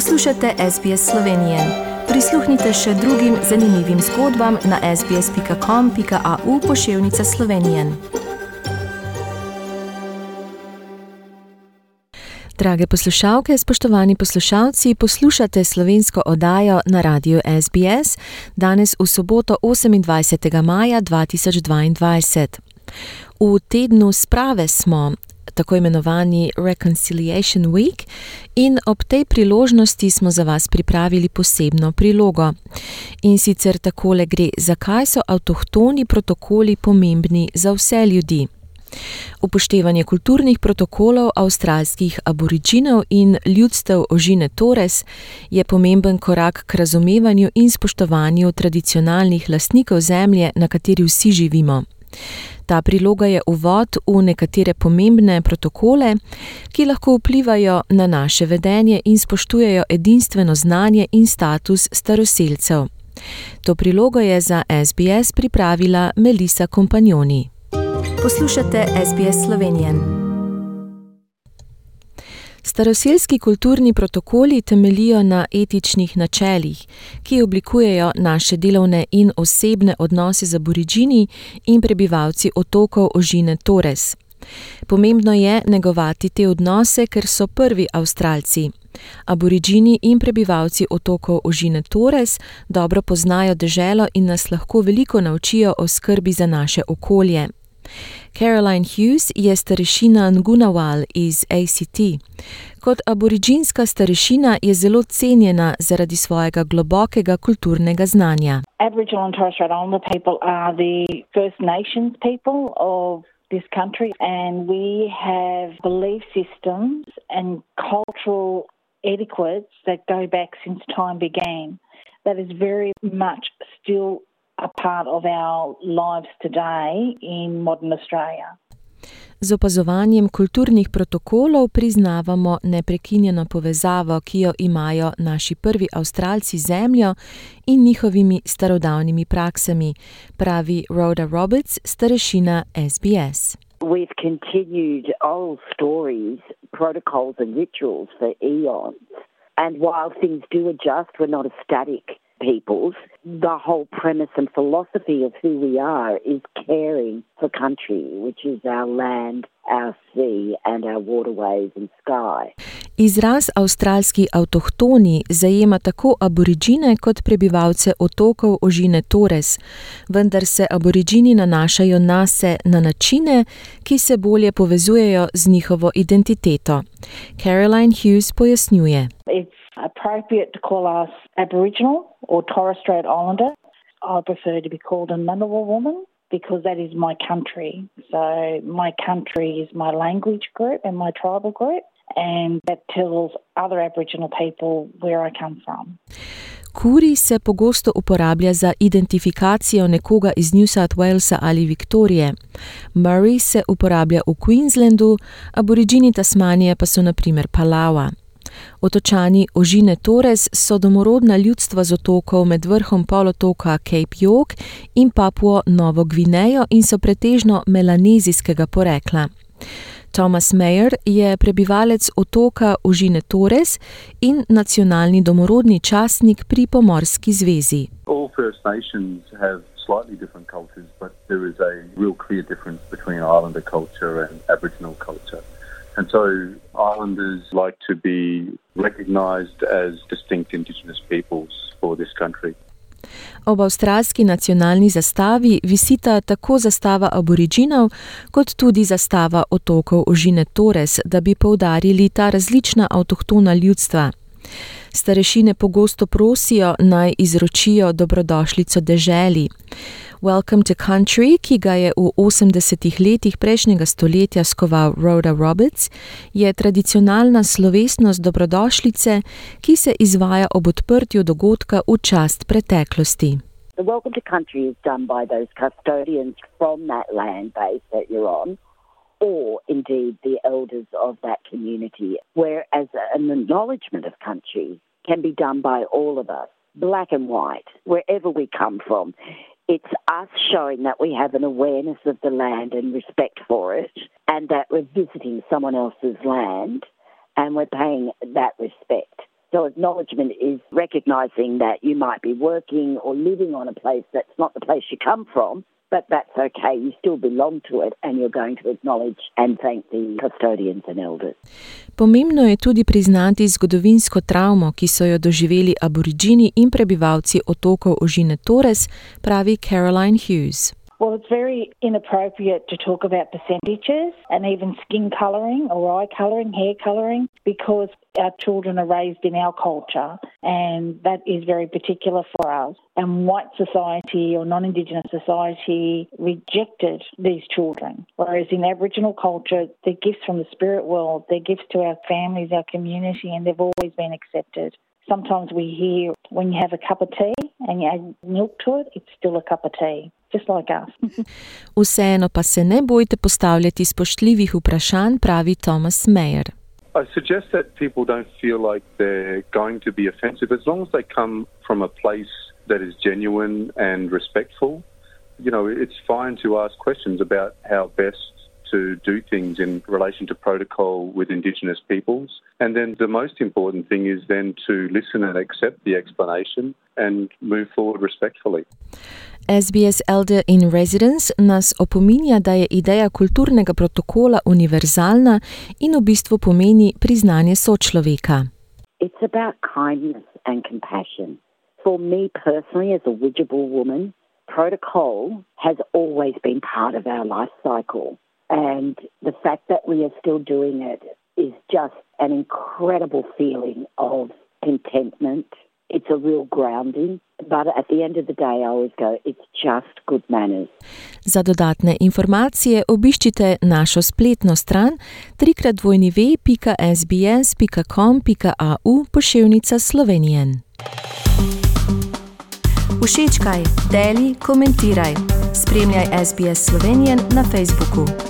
Poslušate SBS Slovenije. Prisluhnite še drugim zanimivim zgodbam na sbsp.com.au pošiljka Slovenije. Drage poslušalke, spoštovani poslušalci, poslušate slovensko oddajo na radiju SBS danes v soboto 28. maja 2022. V tednu sprave smo, tako imenovani Reconciliation Week, in ob tej priložnosti smo za vas pripravili posebno prilogo. In sicer takole gre, zakaj so avtohtoni protokoli pomembni za vse ljudi. Upoštevanje kulturnih protokolov avstralskih aboriginov in ljudstev ožine Torres je pomemben korak k razumevanju in spoštovanju tradicionalnih lastnikov zemlje, na kateri vsi živimo. Ta priloga je uvod v nekatere pomembne protokole, ki lahko vplivajo na naše vedenje in spoštujejo edinstveno znanje in status staroseljcev. To prilogo je za SBS pripravila Melisa Kompanjoni. Poslušate SBS Slovenijo. Staroseljski kulturni protokoli temelijo na etičnih načelih, ki oblikujejo naše delovne in osebne odnose z aborižini in prebivalci otokov Ožine Torres. Pomembno je negovati te odnose, ker so prvi Avstralci. Aborižini in prebivalci otokov Ožine Torres dobro poznajo deželo in nas lahko veliko naučijo o skrbi za naše okolje. Caroline Hughes je starešina Ngunawal iz ACT. Kot aboriginska starešina je zelo cenjena zaradi svojega globokega kulturnega znanja. Aboriginal and Torres Strait Islander people are the First Nations people of this country, and we have belief systems and cultural etiquettes that go back since time began. That is very much still a part of our lives today in modern Australia. Z opazovanjem kulturnih protokolov priznavamo neprekinjeno povezavo, ki jo imajo naši prvi Avstralci z zemljo in njihovimi starodavnimi praksami, pravi Rhoda Roberts, starešina SBS. We've continued old stories, protocols, and rituals for eons. And while things do adjust, we're not a static peoples, the whole premise and philosophy of who we are is caring for country, which is our land, our sea, and our waterways and sky. Izraz avstralski avtohtoni zajema tako aborižine kot prebivalce otokov Ožine Torres, vendar se aborižini nanašajo na se na načine, ki se bolje povezujejo z njihovo identiteto. Caroline Hughes pojasnjuje. It's appropriate to call us Aboriginal or Torres Strait Islander. I prefer to be called a Ngunnawal woman because that is my country. So my country is my language group and my tribal group, and that tells other Aboriginal people where I come from. Kuri se pogosto uporablja za identifikacijo nekoga iz New South Walesa ali Viktorije. Murray se uporablja v Queenslandu, aborižini Tasmanije pa so naprimer Palawa. Otočani Ožine Torres so domorodna ljudstva z otokov med vrhom polotoka Cape York in Papuo Novo Gvinejo in so pretežno melanezijskega porekla. Thomas Mayer je prebivalec otoka Ožine Torres in nacionalni domorodni častnik pri Pomorski zvezi. Slightly different cultures, but there is a real clear difference between Islander culture and Aboriginal culture. And so islanders like to be recognised as distinct Indigenous peoples for this country. Ob avstralski nacionalni zastavi visita tako zastava aboriginov, kot tudi zastava otokov Ožine Torres, da bi poudarili ta različna avtohtona ljudstva. Starešine pogosto prosijo naj izročijo dobrodošlico deželi. Welcome to Country, ki ga je v 80-ih letih prejšnjega stoletja skoval Rhoda Roberts, je tradicionalna slovesnost dobrodošlice, ki se izvaja ob odprtju dogodka v čast preteklosti. The welcome to country is done by those custodians from that land base that you're on, or indeed the elders of that community, whereas an acknowledgement of country can be done by all of us, black and white, wherever we come from. It's us showing that we have an awareness of the land and respect for it, and that we're visiting someone else's land and we're paying that respect. So, acknowledgement is recognizing that you might be working or living on a place that's not the place you come from, but that's okay. You still belong to it and you're going to acknowledge and thank the custodians and elders. Pomembno je tudi priznati zgodovinsko travmo, ki so jo doživeli aboriđini in prebivalci otokov Ožine Torres, pravi Caroline Hughes. Well, it's very inappropriate to talk about percentages and even skin colouring or eye colouring, hair colouring, because our children are raised in our culture and that is very particular for us. And white society or non Indigenous society rejected these children. Whereas in Aboriginal culture, they're gifts from the spirit world, they're gifts to our families, our community, and they've always been accepted. Sometimes we hear when you have a cup of tea and you add milk to it, it's still a cup of tea. Like Vseeno pa se ne bojte postavljati spoštljivih vprašanj, pravi Thomas Mayer. I suggest that people don't feel like they're going to be offensive as long as they come from a place that is genuine and respectful. You know, it's fine to ask questions about how best to do things in relation to protocol with Indigenous peoples. And then the most important thing is then to listen and accept the explanation and move forward respectfully. SBS Elder in Residence nas opominja, da je ideja kulturnega protokola univerzalna in v bistvu pomeni priznanje sočloveka. It's about kindness and compassion. For me personally, as a Widjabul woman, protocol has always been part of our life cycle. And the fact that we are still doing it is just an incredible feeling of contentment. It's a real grounding. But at the end of the day, I always go, it's just good manners. Za dodatne informacije obiščite našo spletno stran www.sbs.com.au pošiljka Slovenijen. Všečkaj, deli, komentiraj. Spremljaj SBS Slovenijen na Facebooku.